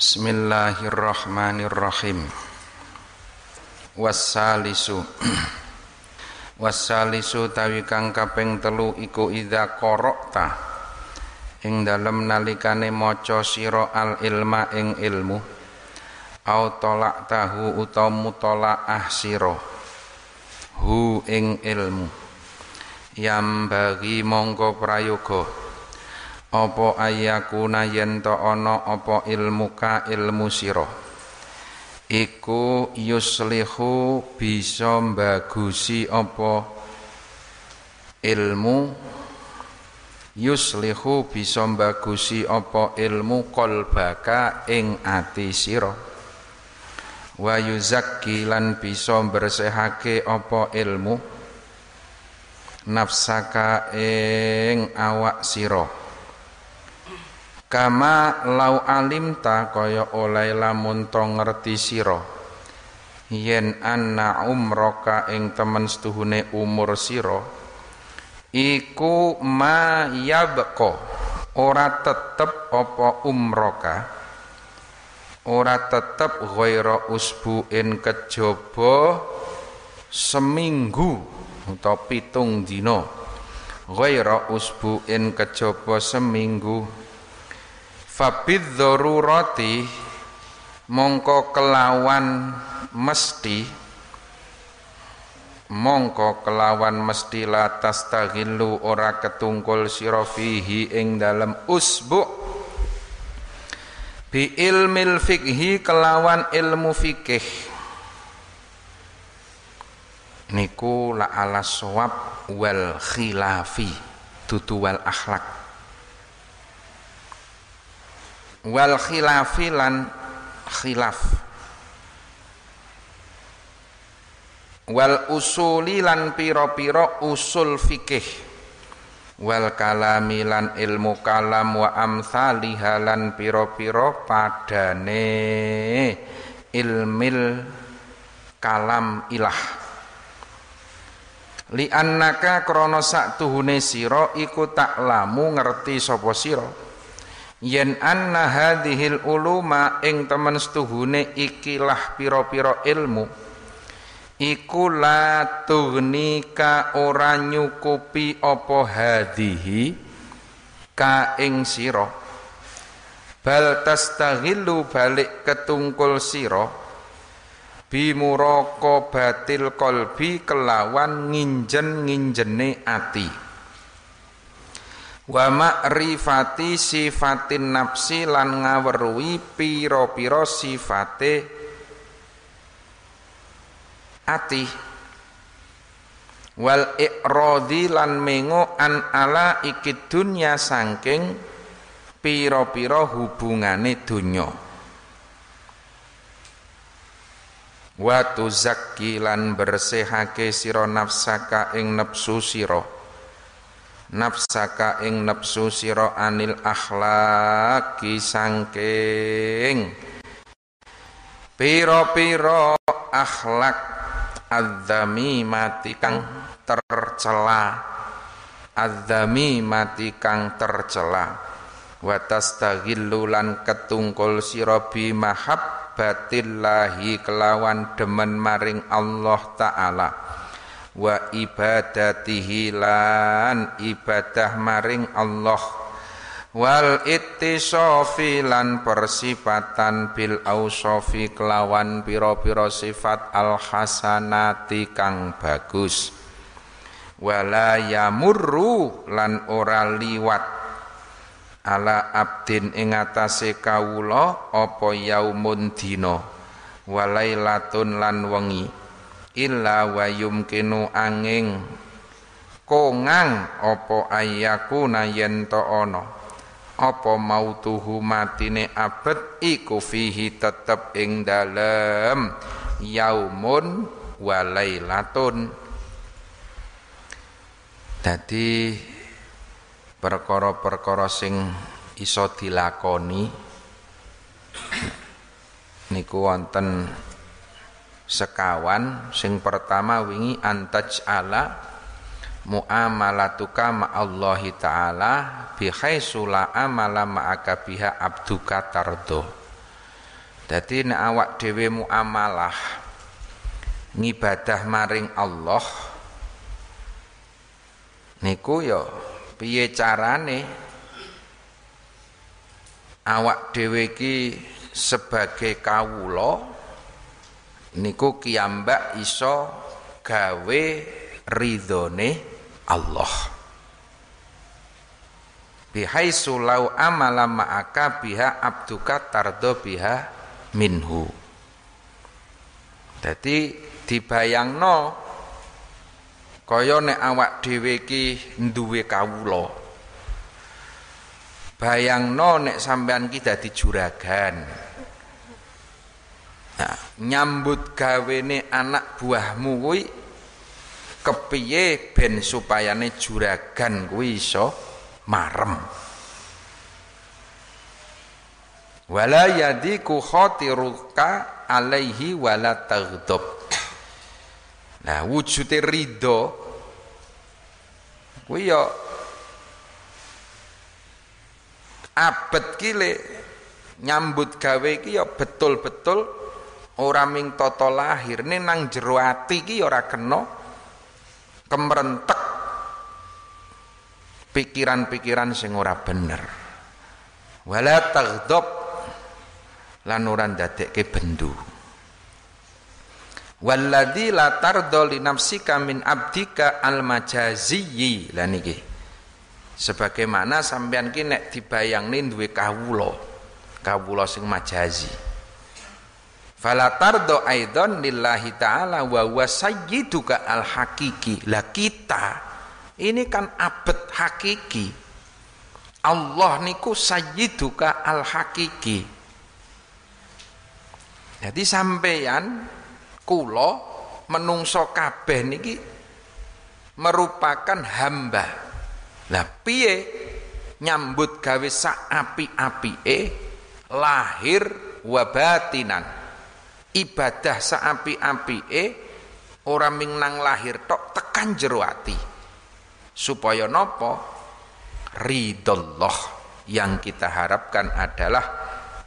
Bismillahirrahmanirrahim. Wassalisu. Wassalisu tawi kang kaping telu iku idza qara'ta. Ing dalem nalikane maca sira al ilma ing ilmu. Au tolak tahu utawa mutolaah sira. Hu ing ilmu. Yam bagi mongko prayoga apa ayakuna yen to ana apa ilmuka ilmu sira iku yuslihu bisa bagusi apa ilmu? Yuslihu bisa bagusi apa ilmu qalbaka ing ati sira wa yuzakki lan bisa bersihake apa ilmu? Nafsaka ing awak sira Kama lau alimta kaya oleh lamun to ngerti sira. Yen anna umroka ing temen setuhune umur sira iku ma yabqa ora tetep apa umroka ora tetep ghaira usbuin kejaba seminggu utawa pitung dina. Ghaira usbuin kejaba seminggu Fabid darurati mongko kelawan mesti mongko kelawan mesti la tastaghillu ora ketungkul sira fihi ing dalem usbu. Bi ilmil fikhi kelawan ilmu fikih niku la ala sawab wal khilafi tutu wal akhlak wal khilafilan khilaf. Wal usuli lan piro-piro usul fikih. Wal kalami lan ilmu kalam wa amsaliha lan piro-piro padane ilmil kalam ilah. Li annaka krana sak tuhune sira iku taklamu ngerti sapa sira yen anna hadhil uluma ing temen setuhune ikilah pira-pira ilmu iku la tughnika ora nyukupi apa hadhihi ka ing sira. Bal tastaghillu balik ketungkul sira bimuraqabatil qalbi kelawan nginjen-nginjene ati wa ma'rifati sifatin nafsi lan ngaweruhi pira-pira sifate ati. Wal iqradi lan mengo an ala ikid dunya sangking pira-pira hubungane donya. Wa tuzakki lan bersihake sira nafsaka ing nafsu sira nafsaka ing nafsu sira anil akhlaki sangking. Piro-piro akhlak adzami mati kang tercela. Adzami mati kang tercela. Wa tastaghillu lan ketungkul sira bi mahabbatillahi kelawan demen maring Allah taala wa ibadatihi lan ibadah maring Allah. Wal ittisofi lan persifatan bil ausofi kelawan piro-piro sifat al hasanati kang bagus. Wala yamurru lan ora liwat. Ala abdin ing atase kawula apa yaumun dina. Walailatun lan wengi illa wa yumkinu angin. Kongang apa ayakuna yen to ana apa mautuhu matine abad iku fihi tetep ing dalem. Yaumun wa lailatun. Dadi perkara-perkara sing iso dilakoni niku wonten sekawan sing pertama wingi antaj ala muamalatuka ma'allahi ta'ala bihaitsu la amala ma'aka biha abduka tardo. Dadi nek awak dhewe muamalah ngibadah maring Allah niku ya piye carane? Awak dhewe sebagai kawula niku kiambak iso gawe ridhone Allah. Bihaisu lau amala ma'aka biha abduka tardo biha minhu. Jadi dibayangno kaya nek awak dhewe iki duwe kawula. Bayangno nek sampean ki dadi juragan nah, nyambut gawene anak buahmu kuwi kepiye ben supayane juragan kuwi iso marem? Wala yadiku khatiruka alaihi wala taghdab nah wujude ridho kuwi ya abet kile nyambut gawe iki ya betul-betul ora ming tata lahirne nang jero ati iki ora kena kemrentek pikiran-pikiran sing ora bener. Wala taghdab lan ora ndadekke bendu. Walladzi la tardo li nafsika min abdika al majaziyyi. Lan iki sebagaimana sampean ki nek dibayangne duwe kawula kawula sing majazi fala tardo aidon lillahi taala wa huwa al hakiki lah kita ini kan abad hakiki. Allah niku sayyiduka al hakiki jadi sampeyan kula menungso kabeh niki merupakan hamba. Lah piye nyambut gawe sak api-apike lahir wa batinan. Ibadah sak api-apike ora ming nang lahir tok tekan jero ati. Supaya napa? Ridullah yang kita harapkan adalah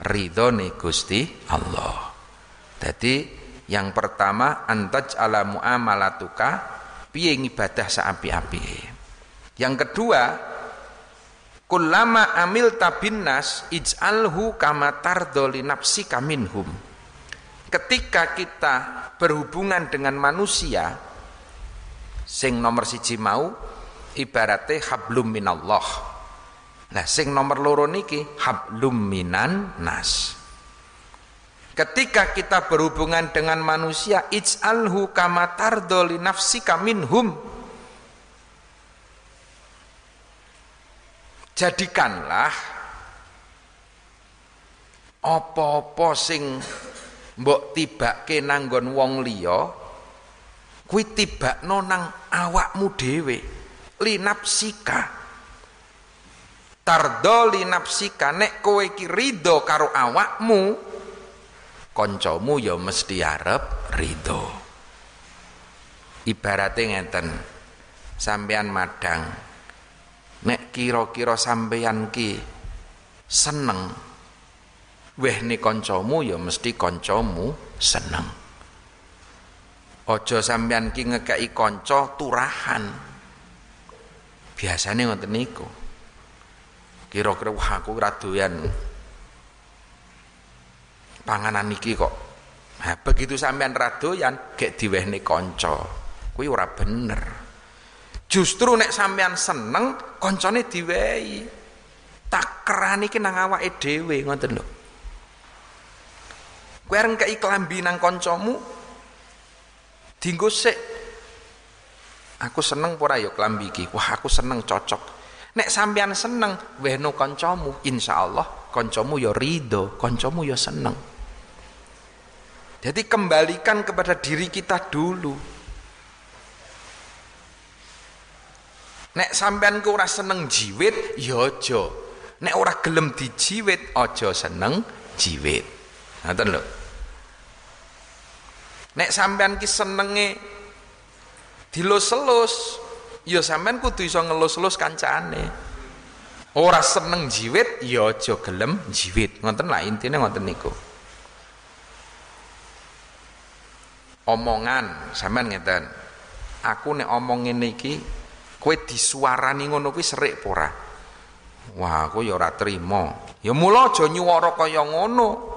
ridhone Gusti Allah. Jadi yang pertama antaj ala muamalatuka piye ngibadah sak api-apike. Yang kedua, kullama amil tabinnas ij'alhu kama tardoli nafsika minhum. Ketika kita berhubungan dengan manusia sing nomor siji mau ibaratnya hablum minallah. Nah, sing nomor loro niki hablum minan nas. Ketika kita berhubungan dengan manusia ij'alhu kama tardoli nafsika minhum jadikanlah apa-apa sing mbok tibake nanggon wong liya kuwi tibakno nang awakmu dhewe. Linapsika. Tardo linapsika nek kowe iki ridho karo awakmu kancamu ya mesti arep ridho. Ibarate ngeten sampean madang nek kira-kira sampeyan ki seneng wehne kancamu ya mesti kancamu seneng. Aja sampeyan ki ngekeki kanca turahan. Biasane ngoten niku. Kira-kira wah aku ora panganan iki kok. Nah, begitu sampean ra doyan gek diwehne kanca. Kuwi ora bener. Justru nek sampean seneng koncone diwehi. Takeran iki nang awake dhewe ngoten lho. Kowe areng kei klambi nang kancamu dienggo sik. Aku seneng ora ya klambi iki? Wah, aku seneng cocok. Nek sampean seneng wehno kancamu, insyaallah kancamu ya ridho, kancamu ya seneng. Jadi kembalikan kepada diri kita dulu. Nek sampean ku ora seneng jiwit, ya aja. Nek ora gelem dijiwit, aja seneng jiwit. Ngoten lho. Nek sampean ki senenge dilus-elus, ya sampean kudu iso ngelus-elus kancane. Ora seneng jiwit, ya aja gelem jiwit. Ngoten lah intine ngoten niku. omongan sampean ngeten aku nek omong ngene iki kowe disuarani ngono kuwi serik wah aku ya ora trima ya mula aja nyuwara kaya ngono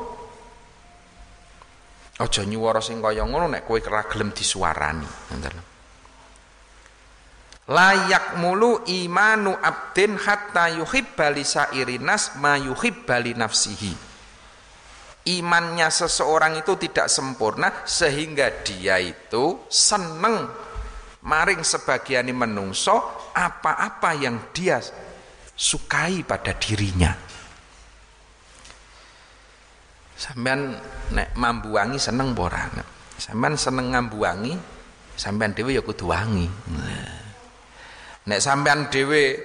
aja nyuwara sing kaya ngono nek kowe ora gelem disuarani. Ngoten. Layak mulu imanu abdin hatta yuhibba li sairinas ma yuhibba li nafsihi. Imannya seseorang itu tidak sempurna sehingga dia itu seneng maring sebagian menungso apa-apa yang dia sukai pada dirinya sampean nek mambuangi seneng ora sampean seneng ngambuangi sampean dhewe ya kudu wangi nek sampean dhewe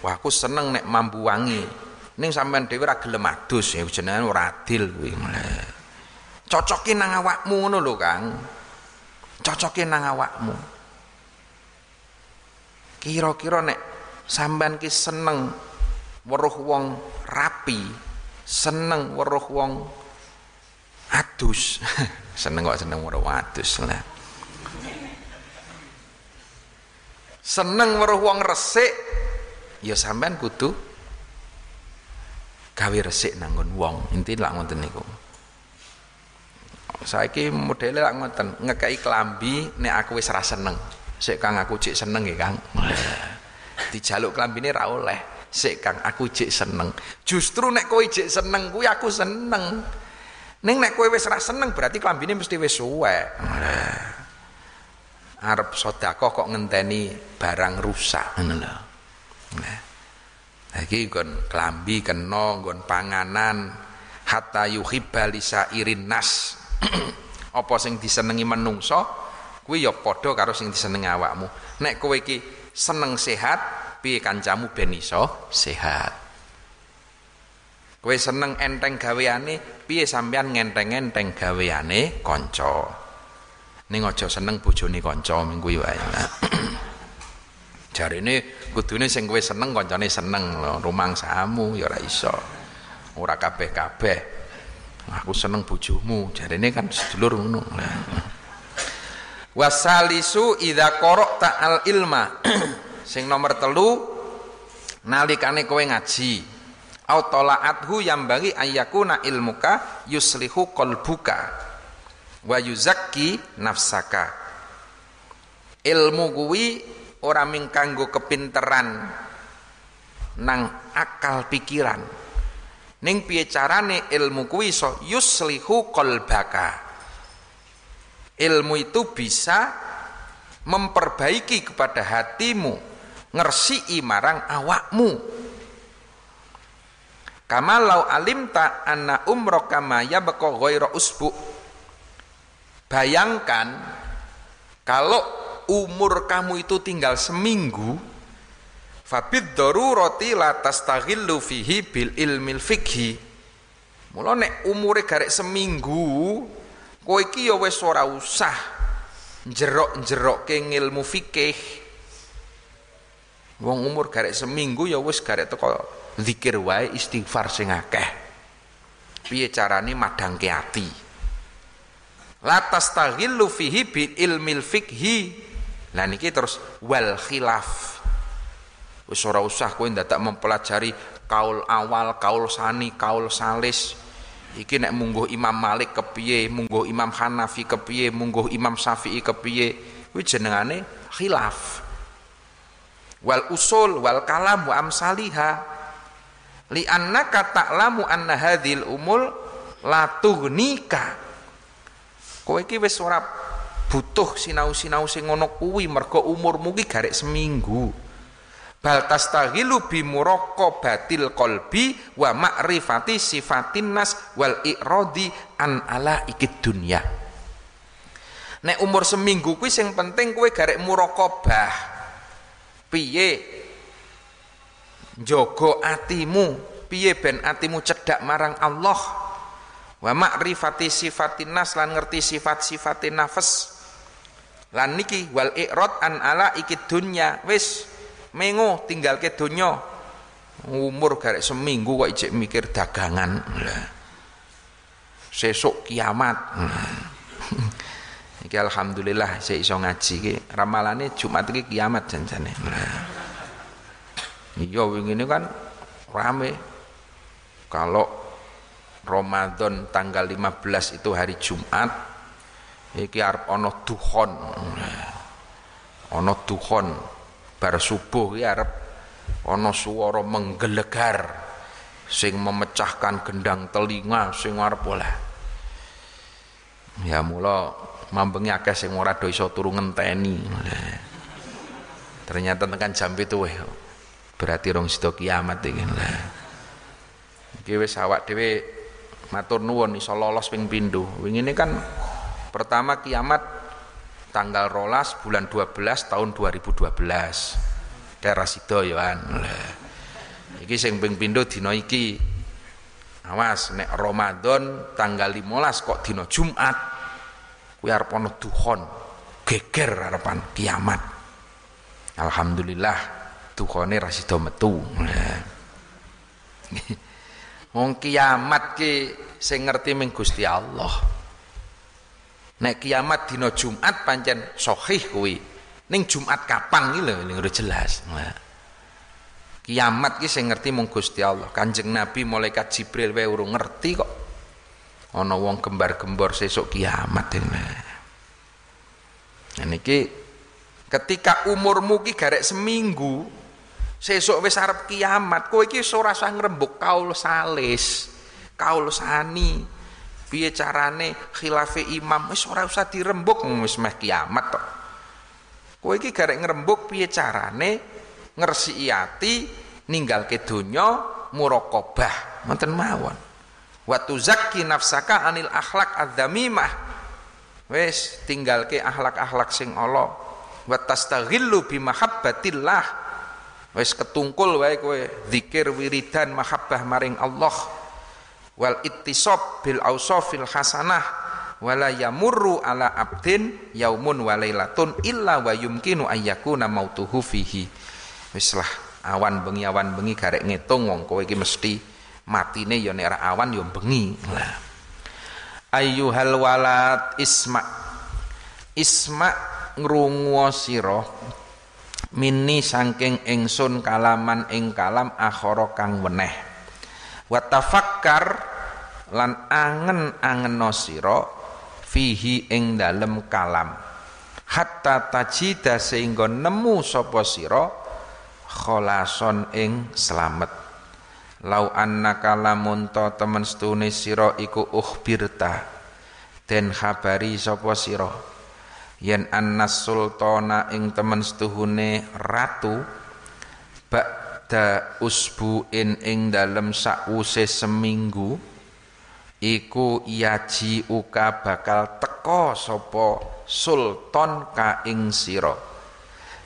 wah aku seneng nek mambuangi Ning sampean dhewe ora gelem adus ya jenenge ora adil kuwi. Cocoke nang awakmu ngono lho, Kang. Cocoke nang awakmu. Kira-kira nek sampean ki seneng weruh wong rapi, seneng weruh wong adus. seneng kok seneng weruh adus lah. Seneng weruh wong resik, ya sampean kudu gawe resik nanggon wong. Inti lak ngoten niku. Saiki modele lak ngoten ngekeki klambi nek aku wis ra seneng. Sik Kang aku cek seneng ya Kang. Dijaluk klambine ra oleh sik Kang aku cek seneng. Justru nek kowe cek seneng kuwi aku seneng. Ning nek kowe wis ra seneng berarti klambine mesti wis suwek. Arep sedekah kok ngenteni barang rusak. Ngono lho. Nah iki nggon klambi kena nggon panganan. Hatta yuhibba irin nas. Apa sing disenengi menungso kuwi ya padha karo sing disenengi awakmu. Nek kowe iki seneng sehat piye kancamu ben iso sehat. Kowe seneng enteng gaweane piye sampean ngenteng-enteng gaweane kanca? Ning aja seneng bojone kanca minggu wae. Jarine kudune sing kowe seneng kancane seneng lho. Rumangsamu ya ora iso. Ora kabeh-kabeh. Aku seneng bojomu. Jarine kan sedulur ngono. Wasalisu idza qara'ta al ilma sing nomor telu nalikane kowe ngaji. Au tolaathu bagi ayakuna ilmuka yuslihu qalbuka wa yuzakki nafsaka. Ilmu kuwi ora ming kanggo kepinteran nang akal pikiran. Ning piye carane ilmu kuwi iso yuslihu qalbaka? Ilmu itu bisa memperbaiki kepada hatimu ngersi marang awakmu. Kama lau alimta anna umraka ma yabqa ghaira usbu. Bayangkan kalau umur kamu itu tinggal seminggu fabid darurati la tastaghillu fihi bil ilmil fikhi mula nek umure garek seminggu kowe iki ya wis ora usah jerok-jerokke ngilmu fikih wong umur garek seminggu ya wis garek teko zikir wae istighfar sing akeh piye carane madangke ati la tastaghillu fihi bil ilmil fikhi Nah niki terus wal khilaf. Wis ora usah kowe ndadak mempelajari kaul awal, kaul sani, kaul salis. Iki nek mungguh Imam Malik kepiye, mungguh Imam Hanafi kepiye, mungguh Imam Syafi'i kepiye. Kuwi jenengane khilaf. Wal usul wal kalam wa amsaliha. Li annaka ta'lamu anna hadhil umul la tughnika. Kowe iki wis ora butuh sinau-sinau sing ngono kuwi mergo umurmu ki garek seminggu bal tastaghilu bi muraqabatil qalbi wa ma'rifati sifatin nas wal i'radi an ala ikid dunya nek umur seminggu kuwi sing penting kowe garek muraqabah piye? Njogo atimu. Piye ben atimu cedak marang Allah? Wa ma'rifati sifatin nas lan ngerti sifat-sifatin nafas. Lan niki wal i'rad an ala ikid dunya. Wis mengo tinggal ke dunya. Umur garek seminggu kok ijek mikir dagangan. Sesuk kiamat Iki alhamdulillah saya iso ngaji iki. Ramalane Jumat iki kiamat janjane. Iya wingi ini kan rame. Kalau Ramadan tanggal 15 itu hari Jumat, iki arep ana duhon. Ana duhon bar subuh iki arep ana swara menggelegar sing memecahkan gendang telinga sing arep oleh. Ya mula mambengi akeh sing ora do iso turu ngenteni. Ternyata tekan jam itu weh. Berarti rong sida kiamat iki. Iki wis awak dhewe matur nuwun iso lolos ping pindho. Wingi kan pertama kiamat tanggal rolas bulan 12 tahun 2012. Daerah sida ya. Iki sing ping pindho dina iki. Awas nek Ramadan tanggal 15 kok dina Jumat kuwi arep ana duhon geger harapan kiamat. Alhamdulillah duhone ra sida metu. Wong kiamat ki sing ngerti ming Gusti Allah. Nek kiamat dina Jumat pancen sahih kuwi ning Jumat kapan iki lho ning jelas kiamat ki sing ngerti mung Gusti Allah. Kanjeng Nabi malaikat Jibril wae urung ngerti kok. Ana wong gembar-gembor sesuk kiamat ini. Nah niki ketika umurmu ki garek seminggu sesuk wis arep kiamat kowe iki ora usah ngrembug kaul salis kaul sani. Piye carane khilafe imam? Wis ora usah dirembuk wis meh kiamat tok. Kowe iki garek ngrembug piye carane ngresiki ati ninggalke donya muraqabah ngoten mawon. Wa tuzakki nafsaka anil akhlak adzamimah. Wis tinggalke akhlak-akhlak sing Allah wa tastaghillu bi wis ketungkul wae kowe zikir wiridan mahabbah maring Allah. Wal ittisab bil ausafil hasanah. Wala yamurru ala abdin yaumun walailatun illa wa yumkinu ayyakuna mautuhu fihi wis lah awan bengi awan bengi garek ngitung wong kowe iki mesti matine ya nek awan ya bengi. Lah. Ayyuhal walad isma. Isma ngrungu sira mini saking ingsun kalaman ing kalam akhara kang weneh. Wa tafakkar lan angen-angeno sira fihi ing dalem kalam. Hatta tajida sehingga nemu sapa sira kholason ing slamet. Lau annaka lamun to temen stune sira iku ukhbirta den habari sapa sira? Yen annas sultana ing temen stuhune ratu ba'da usbuin ing dalem sakwuse seminggu iku yaji uka bakal teko sapa sultan ka ing sira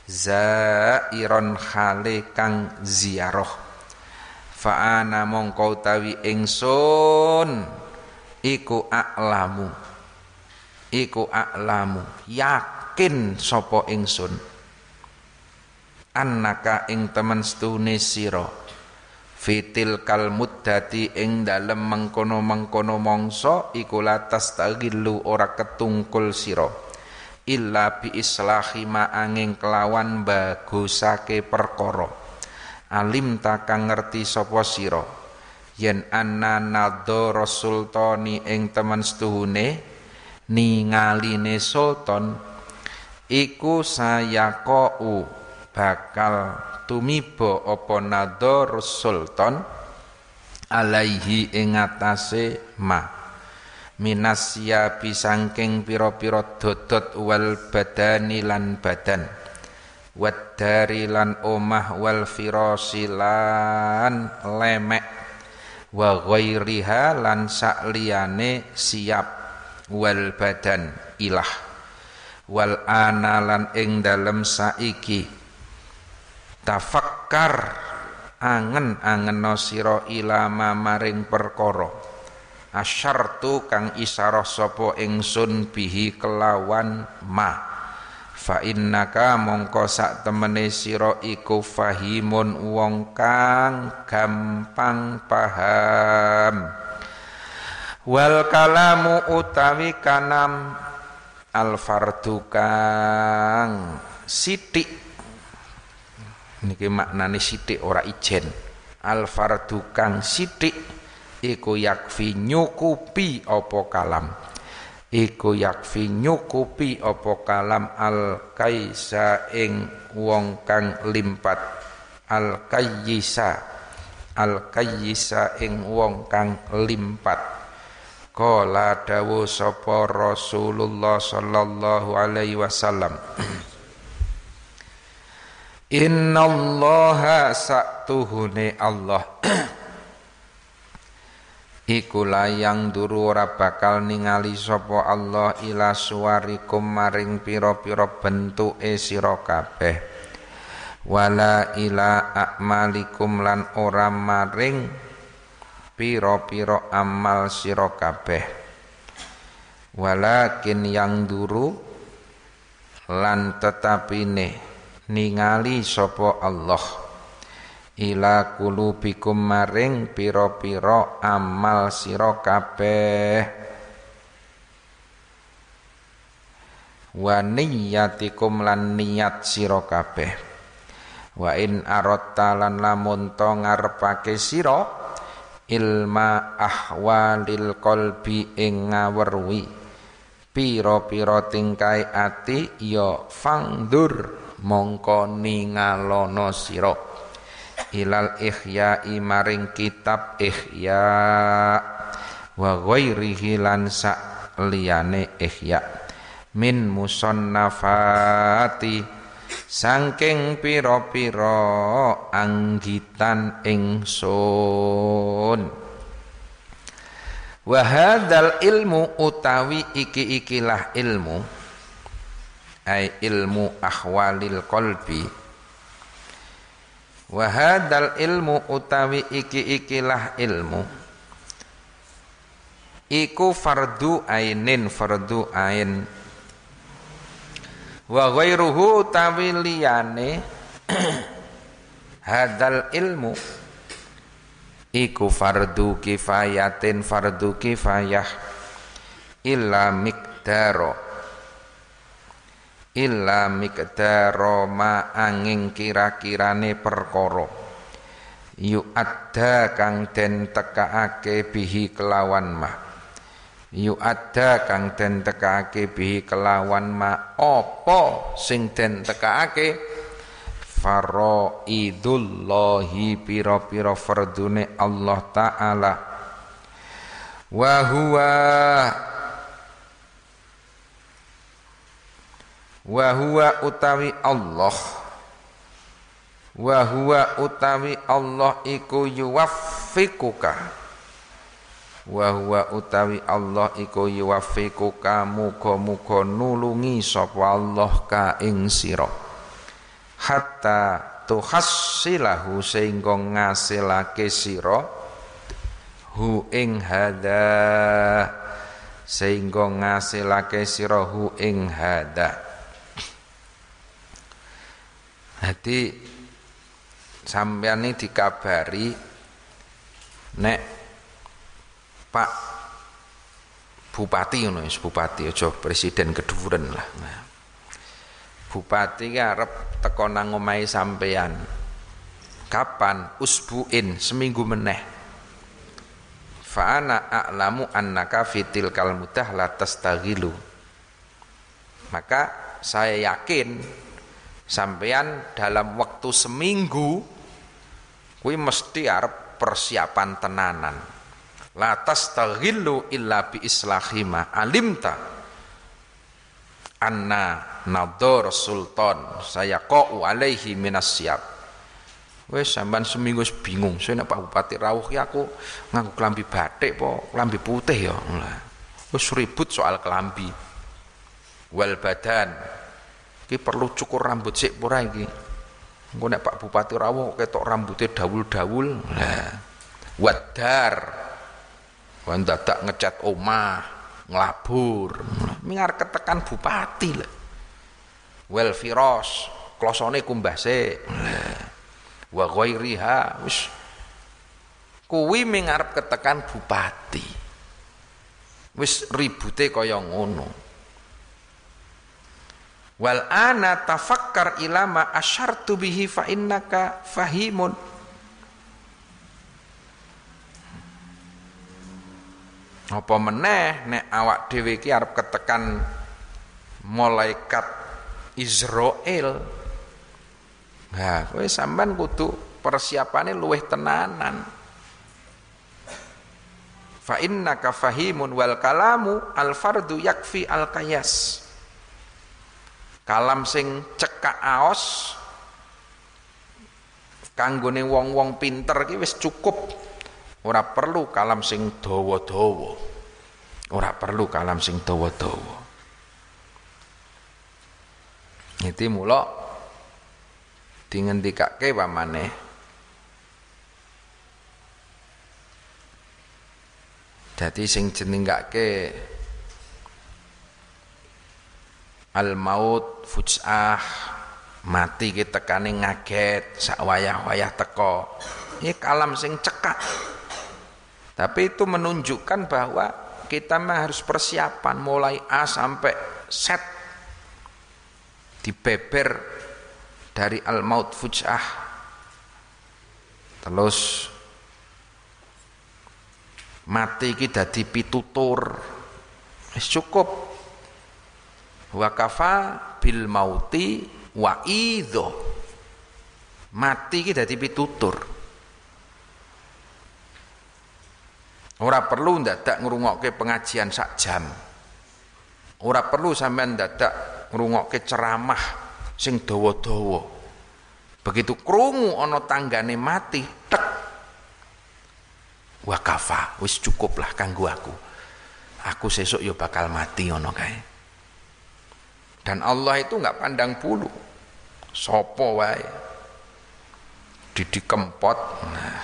zairon khale kang ziarah. Fa'ana mongko utawi ingsun iku aklamu iku aklamu yakin sapa ingsun? Annaka ing temen stune sira. Fitil kal muddati ing dalem mengkono-mengkono mongso iku latas tagillu ora ketungkul sira illa bi islahi ma angin kelawan bagusake perkara. Alim takang ngerti sapa sira? Yen anna nadhara sultani ing temen setuhune ningaline sultan iku sayaqau bakal tumiba apa nadhar sultan alaihi ing atase ma minasya bisangking pira-pira dodot wal badani lan badan. Wadari lan omah wal firasilan lemek. Wa ghairiha lan sakliyane siap wal badan ilah. Wal ana lan ing dalem saiki. Tafakkar angen-angen sira ilama maring perkara asyartu kang isarah sapa ingsun bihi kelawan ma. Fa innaka mongko sak temene sira iku fahimun wong kang gampang paham. Wal kalamu utawi kanam al fardu kang sithik. Niki maknane sithik ora ijen. Al fardu kang sithik iku yakfi nyukupi apa kalam. Iku yakfi nyukupi apa kalam al kaisa ing wong kang limpat. Al kayyisa. Al kayyisa ing wong kang limpat. Kala dawu sapa Rasulullah sallallahu alaihi wasallam. Innallaha saktuhune Allah Iku layang duru ora bakal ningali sapa Allah ila suwarikum maring pira-pira bentuke sira kabeh. Wala ila a'malikum lan ora maring piro-piro amal sira kabeh. Walakin yang duru lan tetapine ningali sapa Allah ila kulubikum maring piro-piro amal sira kabeh. Wa niyyatikum lan niat sira kabeh. Wa in aratta lan lamun to ngarepake sira ilma ahwalil qalbi ing ngawerwi. Pira-pira tingkai ati ya fangdur mongko ningalono sira ilal ihya maring kitab ihya. Wa ghairihi lan sak liyane ihya. Min musannafati Sangking piro-piro anggitan ingsun. Wahadal ilmu utawi iki-ikilah ilmu ay ilmu ahwalil qalbi Wahadal ilmu utawi iki-ikilah ilmu. Iku fardu ainin fardu ain. Wa ghairuhu tawiliyane hadal ilmu. Iku fardu kifayatin fardu kifayah. Illa miqdaro illa miqdaro ma angin kira-kirane perkara. Yu adda kang den tekaake bihi kelawan mah yu ada kang den tekake bihi kelawan ma. Apa sing den tekake faraidullahi pira-pira fardune Allah taala. Wa huwa wa huwa utawi Allah. Wa huwa utawi Allah iku yuwaffiquka. Wa huwa utawi Allah iku yuwaffiqu kamu muga nulungi sapa Allah ka ing sira. Hatta tuhassilahu sehingga ngasilake sira. Hu ing hada sehingga ngasilake sira hu ing hada Jadi sampeyan ini dikabari nek Pak Bupati ngono bupati aja presiden keduren lah. Nah. Bupati arep teko nang omahe sampean. Kapan? Usbuin seminggu meneh. Fa ana a'lamu annaka fitil kal mudah la tastaghilu. Maka saya yakin sampean dalam waktu seminggu kuwi mesti arep persiapan tenanan. La tastaghillu illa bi islahima alimta. Anna nador sultan saya qau alaihi minas siap wes sampean seminggu bingung. Saya nek Pak Bupati rawuh ya aku nganggo kelambi batik po kelambi putih ya wes ribut soal kelambi wal badan ki perlu cukur rambut sik ora iki engko nek Pak Bupati rawuh ketok rambutnya dawul-dawul lah wadar Wan dadak ngecat omah, ngelabur. Mingar ketekan bupati lah. Wel firos, klosone kumbase. Wa ghairiha wis kuwi mingarep ketekan bupati. Wis ribute kaya ngono. Wal ana tafakkar ilama asyartu bihi fa innaka fahimun apa meneh nek awak dhewe iki arep ketekan malaikat Israel Nah, kowe sampean kudu persiapane luweh tenanan. Fa innaka fahimun wal kalamu al fardu yakfi al qayas. Kalam sing cekak aos kanggone wong-wong pinter iki wis cukup. Ora perlu kalam sing dawa-dawa. Ora perlu kalam sing dawa-dawa. Iki mula dingendikake pamane Dadi sing jenengake al maut fujah mati kita tekane ngaget sak wayah-wayah teko. Ini kalam sing cekak. Tapi itu menunjukkan bahwa kita mah harus persiapan mulai A sampai Z. Dibeber dari al-maut fujah. Terus mati iki dadi pitutur. Cukup wa kafa bil mauti wa idho mati iki dadi pitutur ora perlu ndadak ngrungokke pengajian sak jam ora perlu sampean ndadak ngrungokke ceramah sing dawa-dawa. Begitu krungu ana tanggane mati, tek. Wakafa, wis cukup lah kanggo aku. Aku sesuk yo bakal mati ngono kae. Dan Allah itu nggak pandang bulu. Sopo wae. Didi kempot. Nah.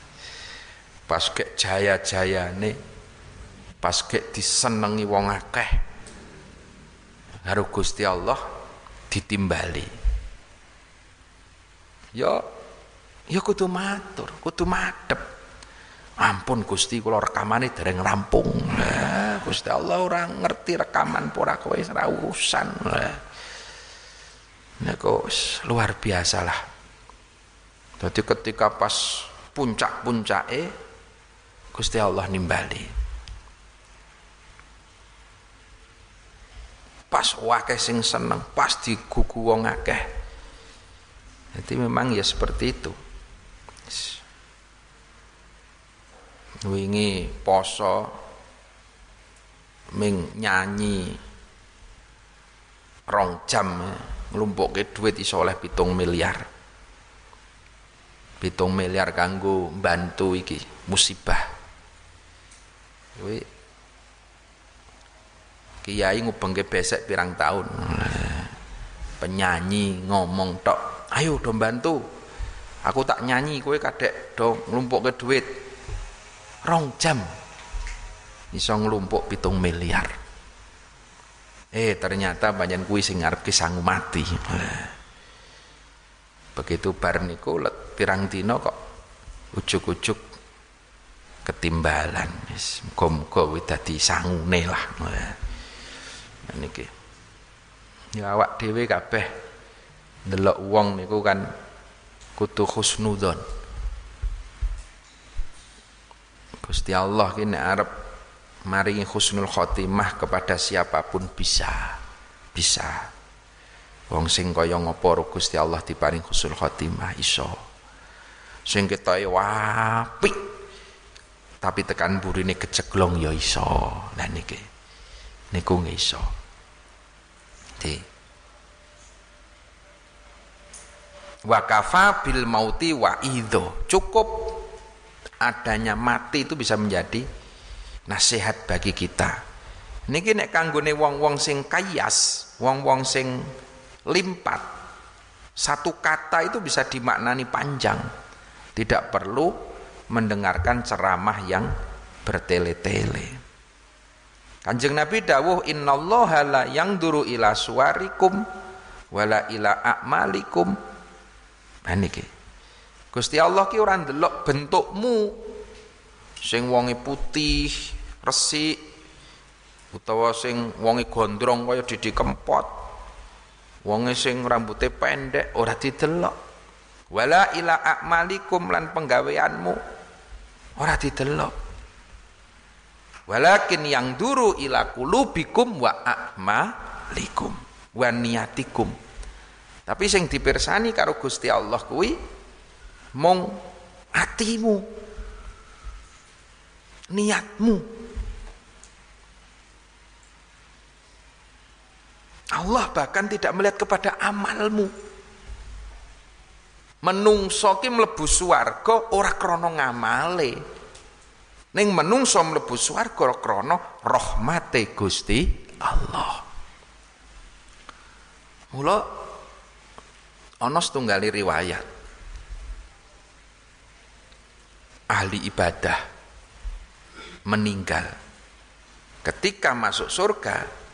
Pas kek jaya-jayane pas kek disenengi wong akeh karo Gusti Allah ditimbali ya ya kudu matur kudu madep ampun Gusti kula rekamane dereng rampung. Lah Gusti Allah ora ngerti rekaman pora kowe ora urusan. Lah niku luar biasa lah jadi ketika pas puncak-puncake Gusti Allah nimbali. Pas wakeh sing seneng pas digugu wong akeh. Jadi memang ya seperti itu wingi poso ming nyanyi rong jam nglumpukke duit iso oleh pitung miliar. Pitung miliar kanggo bantu iki musibah. Kuwi kiai ngubengke besek pirang tahun. Penyanyi ngomong tok ayo do bantu aku tak nyanyi kowe kadek do nglumpuk ke duit rong jam. Iso nglumpuk pitung miliar. Eh ternyata banyak kuwi sing ngarep sangu mati. Begitu bar niku pirang dina kok ujuk-ujuk ketimbalan. Wis muga-muga dadi sangune lah. Niki. Ya awak dhewe kabeh ndelok wong niku kan kudu husnudzon Gusti Allah ki nek arep maringi husnul khotimah kepada siapa pun bisa bisa. Wong sing kaya ngapa Gusti Allah diparing husnul khotimah iso. Sing ketoke apik. Tapi tekan burine keceglong ya iso. Lah niki niku iso. Di. Wakafa bil mauti wa idho. Cukup adanya mati itu bisa menjadi nasihat bagi kita niki nek kanggone wong-wong sing kayas wong-wong sing limpat satu kata itu bisa dimaknani panjang tidak perlu mendengarkan ceramah yang bertele-tele Kanjeng Nabi dawuh innallaha la duru ila suwarikum wala ila a'malikum. Nah niki. Gusti Allah ki ora ndelok bentukmu. Sing wonge putih, resik utawa sing wonge gondrong kaya Didi Kempot. wong sing rambutnya pendek ora didelok. Wala ila a'malikum lan penggaweanmu ora didelok. Walakin yang duru ila kulubikum wa a'malikum wa niyatikum tapi sing dipirsani karo Gusti Allah kuwi mong atimu niatmu Allah bahkan tidak melihat kepada amalmu. Menungso ki mlebu swarga ora krana ngamale. Ning menungso mlebu swarga krana rahmate Gusti Allah. Mula ana setunggali riwayat ahli ibadah meninggal. Ketika masuk surga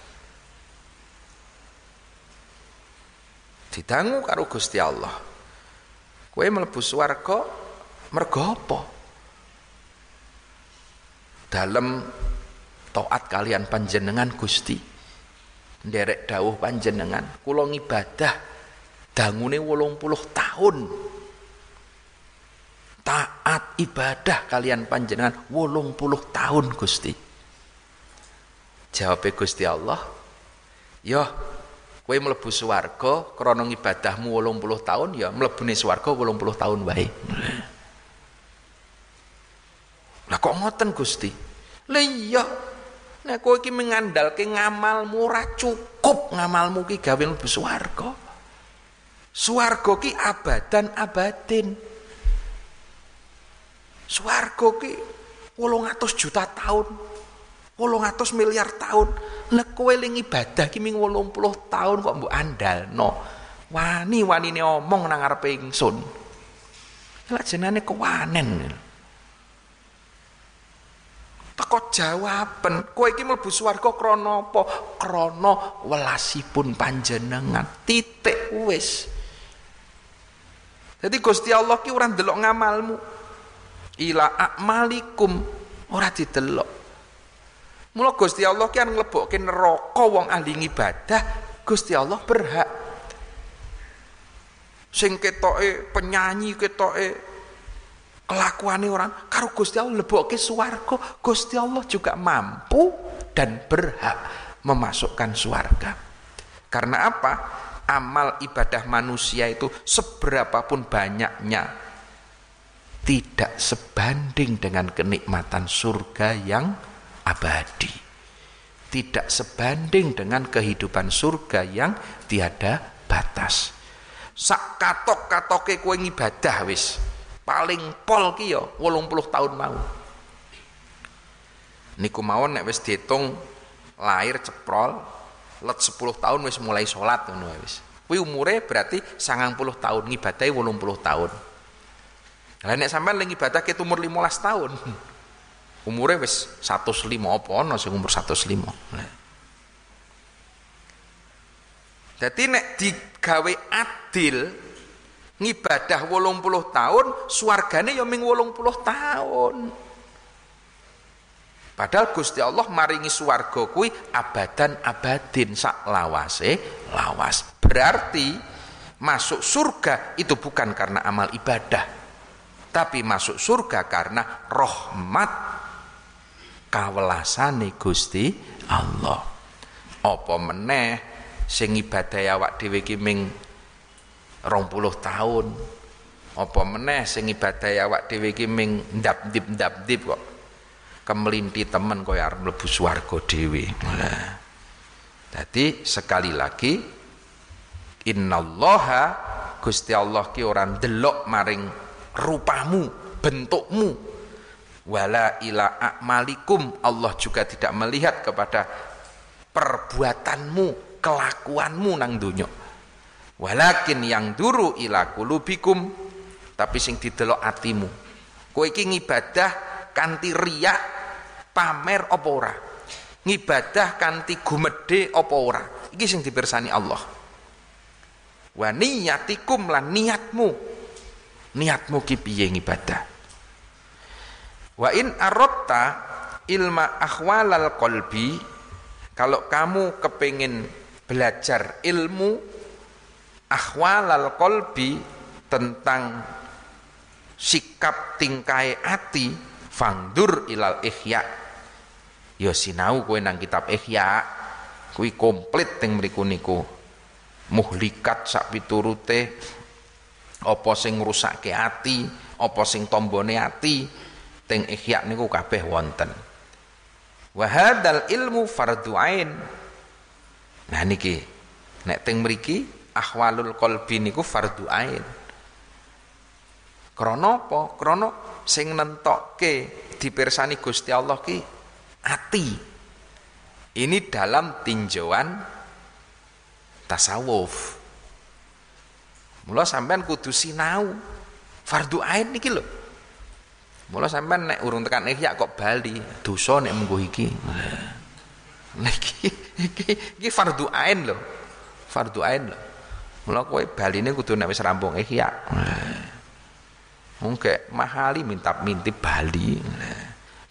didangu karo Gusti Allah. Kowe mlebu swarga mergo apa? Dalem taat kalian panjenengan Gusti. Nderek dawuh panjenengan kula ngibadah dangune 80 tahun taat ibadah kalian panjenengan 80 tahun Gusti jawab Gusti Allah ya Kowe mlebu swarga krana ibadahmu 80 tahun ya mlebune swarga 80 tahun wae. Lah kok ngoten Gusti? Iya. Nek kowe iki mengandalke ngamalmu ora cukup ngamalmu ki gawe mlebu swarga. Swarga ki abadan abadin. Swarga ki 800 juta tahun. 800 miliar tahun. Nek kowe ling ibadah ki ming 80 tahun kok mbok andalno. Wani-wanine omong nang ngarepe ingsun. Lah jenenge kewanen. Teko jawaben, kowe iki mlebu swarga krana apa? Krana welasipun panjenengan. Titik wis. Jadi Gusti Allah ki ora ndelok ngamalmu. Ila akmalikum ora didelok. Mula Gusti Allah ki nglebokke neraka wong ahli ibadah, Gusti Allah berhak. Sing ketoke penyanyi, ketoke kelakuane orang karo Gusti Allah lebokke swarga, Gusti Allah juga mampu dan berhak memasukkan swarga. Karena apa? Amal ibadah manusia itu seberapapun banyaknya tidak sebanding dengan kenikmatan surga yang abadi. Tidak sebanding dengan kehidupan surga yang tiada batas. Sak katok-katoke kowe ngibadah wis paling pol ki ya 80 tahun mau. Niku mawon nek wis diitung lahir ceprol let 10 tahun wis mulai sholat ngono wis. Kuwi umure berarti 90 tahun ngibadahi 80 tahun lah nek sampean lagi ke umur 15 tahun umure wis 105 apa ana sing umur 105 Jadi nek digawe adil ngibadah 80 tahun, swargane ya ming 80 tahun. Padahal Gusti Allah maringi swarga kuwi abadan abadin sak lawase lawas. Berarti masuk surga itu bukan karena amal ibadah, tapi masuk surga karena rahmat kawelasane Gusti Allah. Apa meneh sing ibadah awak dhewe ki ming 20 tahun. Apa meneh sing ibadah awak dhewe ki ming ndap-ndip-ndap-ndip kok. Kemelinti temen kaya arep mlebu swarga dhewe. Nah. Sekali lagi innallaha Gusti Allah ki ora ndelok maring rupamu, bentukmu, wala ila a'malikum. Allah juga tidak melihat kepada perbuatanmu kelakuanmu nang dunya. Walakin yang duru ila kulubikum tapi sing didelok atimu. Kowe iki ngibadah kanthi riak pamer apa ora? Ngibadah kanthi gumedhe apa ora? Iki sing dipirsani Allah. Wa niyatikum lan niatmu niatmu ki piye ngibadah? Wa in arotta ilma akhwalal kolbi kalau kamu kepingin belajar ilmu ahwalal kolbi tentang sikap tingkai ati fangdur ilal ihya. Ya sinau kowe nang kitab ihya kuwi komplit teng mriku niku. Muhlikat sak piturute apa sing ngrusakke ati? Apa sing tombone ati? Teng ihya niku kabeh wonten. Wa hadzal ilmu fardhu ain. Nah niki. Nek teng mriki ahwalul qalbi niku fardhu ain. Krana apa? Krana sing nentokke dipirsani Gusti Allah ki ati. Ini dalam tinjauan tasawuf mula sampean kudu sinau. Fardu ain niki lho. Mula sampean nek urung tekan ihya kok bali dosa nek mengko iki. Niki iki iki fardu ain lho. Fardu ain lho. Mula kowe baline kudu nek wis rampung ihya. Mungkin mahali minta minti Bali.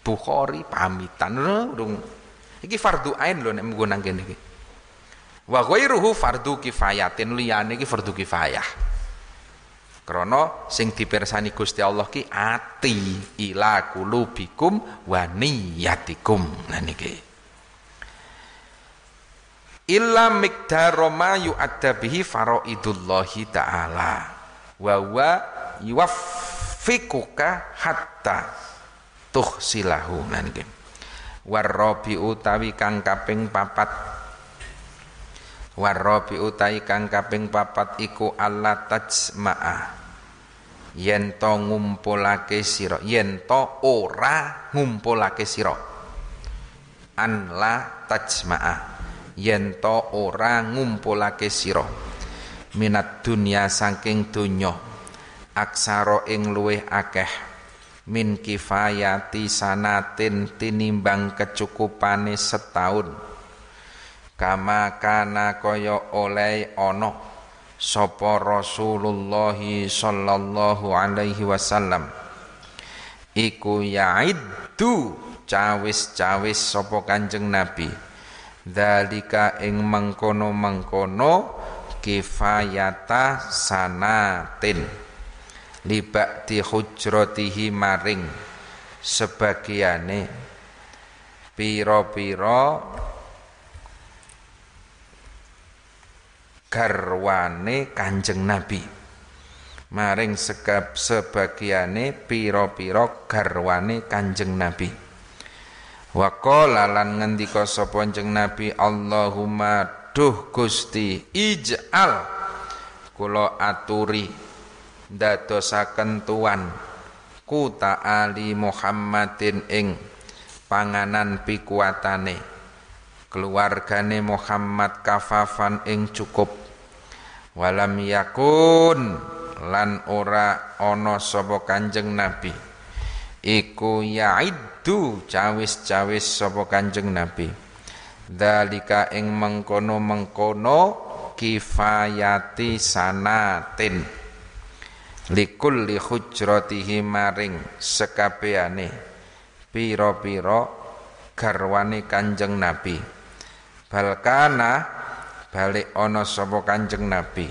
Bukhari pamitan urung. Iki fardu ain lho nek mengko nang kene iki. Wa ghairuhu fardu kifayatin liyane iki fardu kifayah. Krana sing dipirsani Gusti Allah ki ati ila kulubikum wa niyatikum. Nah niki. Illa miqdaro ma yu'adda bihi faraidullahi ta'ala. Wa wa yuwaffiquka hatta tuhsilahu. Nah niki. Warrabi utawi kang kaping papat Warrabi utai kang kaping papat iku Allah tajma'a yen to ngumpulake sira yen to ora ngumpulake sira. An la tajma'a yen to ora ngumpulake sira. Minat dunya saking donya. Aksara ing luweh akeh. Min kifayati sanatin tinimbang kecukupane setahun kama kana kaya oleh ana sapa Rasulullah sallallahu alaihi wasallam. Iku yaiddu cawis-cawis sapa Kanjeng Nabi. Dalika ing mengkono-mengkono kifayata sanatin. Libak di hujratihi maring sebagiane. Piro-piro garwane Kanjeng Nabi. Maring sekap sebagiane pira-pira garwane Kanjeng Nabi. Waqala lan ngendika sapa Kanjeng Nabi Allahumma duh Gusti ij'al. Kula aturi dadosaken tuan ku ta'ali Muhammadin ing panganan pikuatane keluargane Muhammad kafafan ing cukup walam yakun lan ora ana sapa Kanjeng Nabi. Iku yaiddu cawis-cawis sapa Kanjeng Nabi. Dalika ing mengkono-mengkono kifayati sanatin. Likul li hujratihi maring sekabehane pira-pira garwane Kanjeng Nabi. Balkana balik ana sapa Kanjeng Nabi.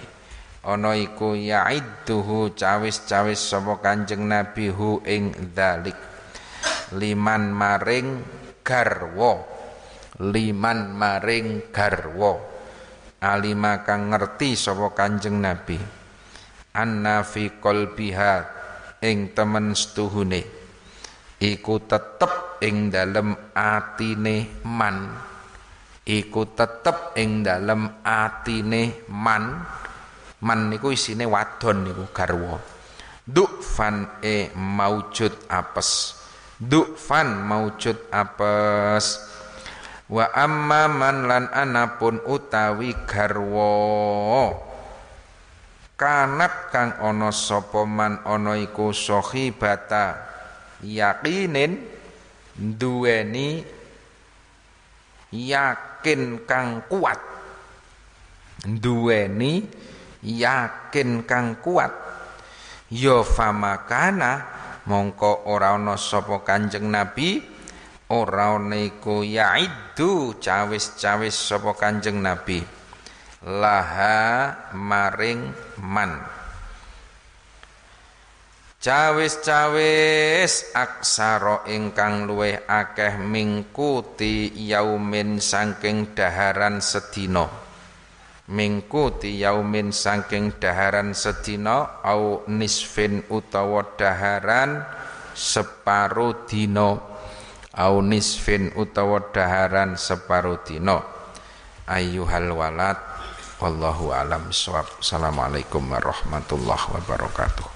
Ana iku yaidduhu cawis-cawis sapa Kanjeng Nabi hu ing dalik liman maring garwa. Liman maring garwa. Alima kang ngerti sapa Kanjeng Nabi. Anna fi qalbiha ing temen setuhune. Iku tetep ing dalem atine man iku tetep ing dalem atine man. Man niku isine wadon niku garwa. Fan e maujud apes. Fan maujud apes. Wa amma man lan anapun utawi garwa. Kanat kang ana sapa man ana iku sahibata yakinin duweni yakin kang kuat. Duweni yakin kang kuat. Ya famakana mongko ora ana sapa Kanjeng Nabi ora ana iku yaidu cawis-cawis sapa Kanjeng Nabi. Laha maring man Cawis-cawis aksara ingkang luweh akeh mingkuti yaumin saking daharan sedina. Mingkuti yaumin saking daharan sedina au nisfin utawa daharan separo dina. Au nisfin utawa daharan separo dina. Ayyuhal walad wallahu alam Assalamualaikum warahmatullahi wabarakatuh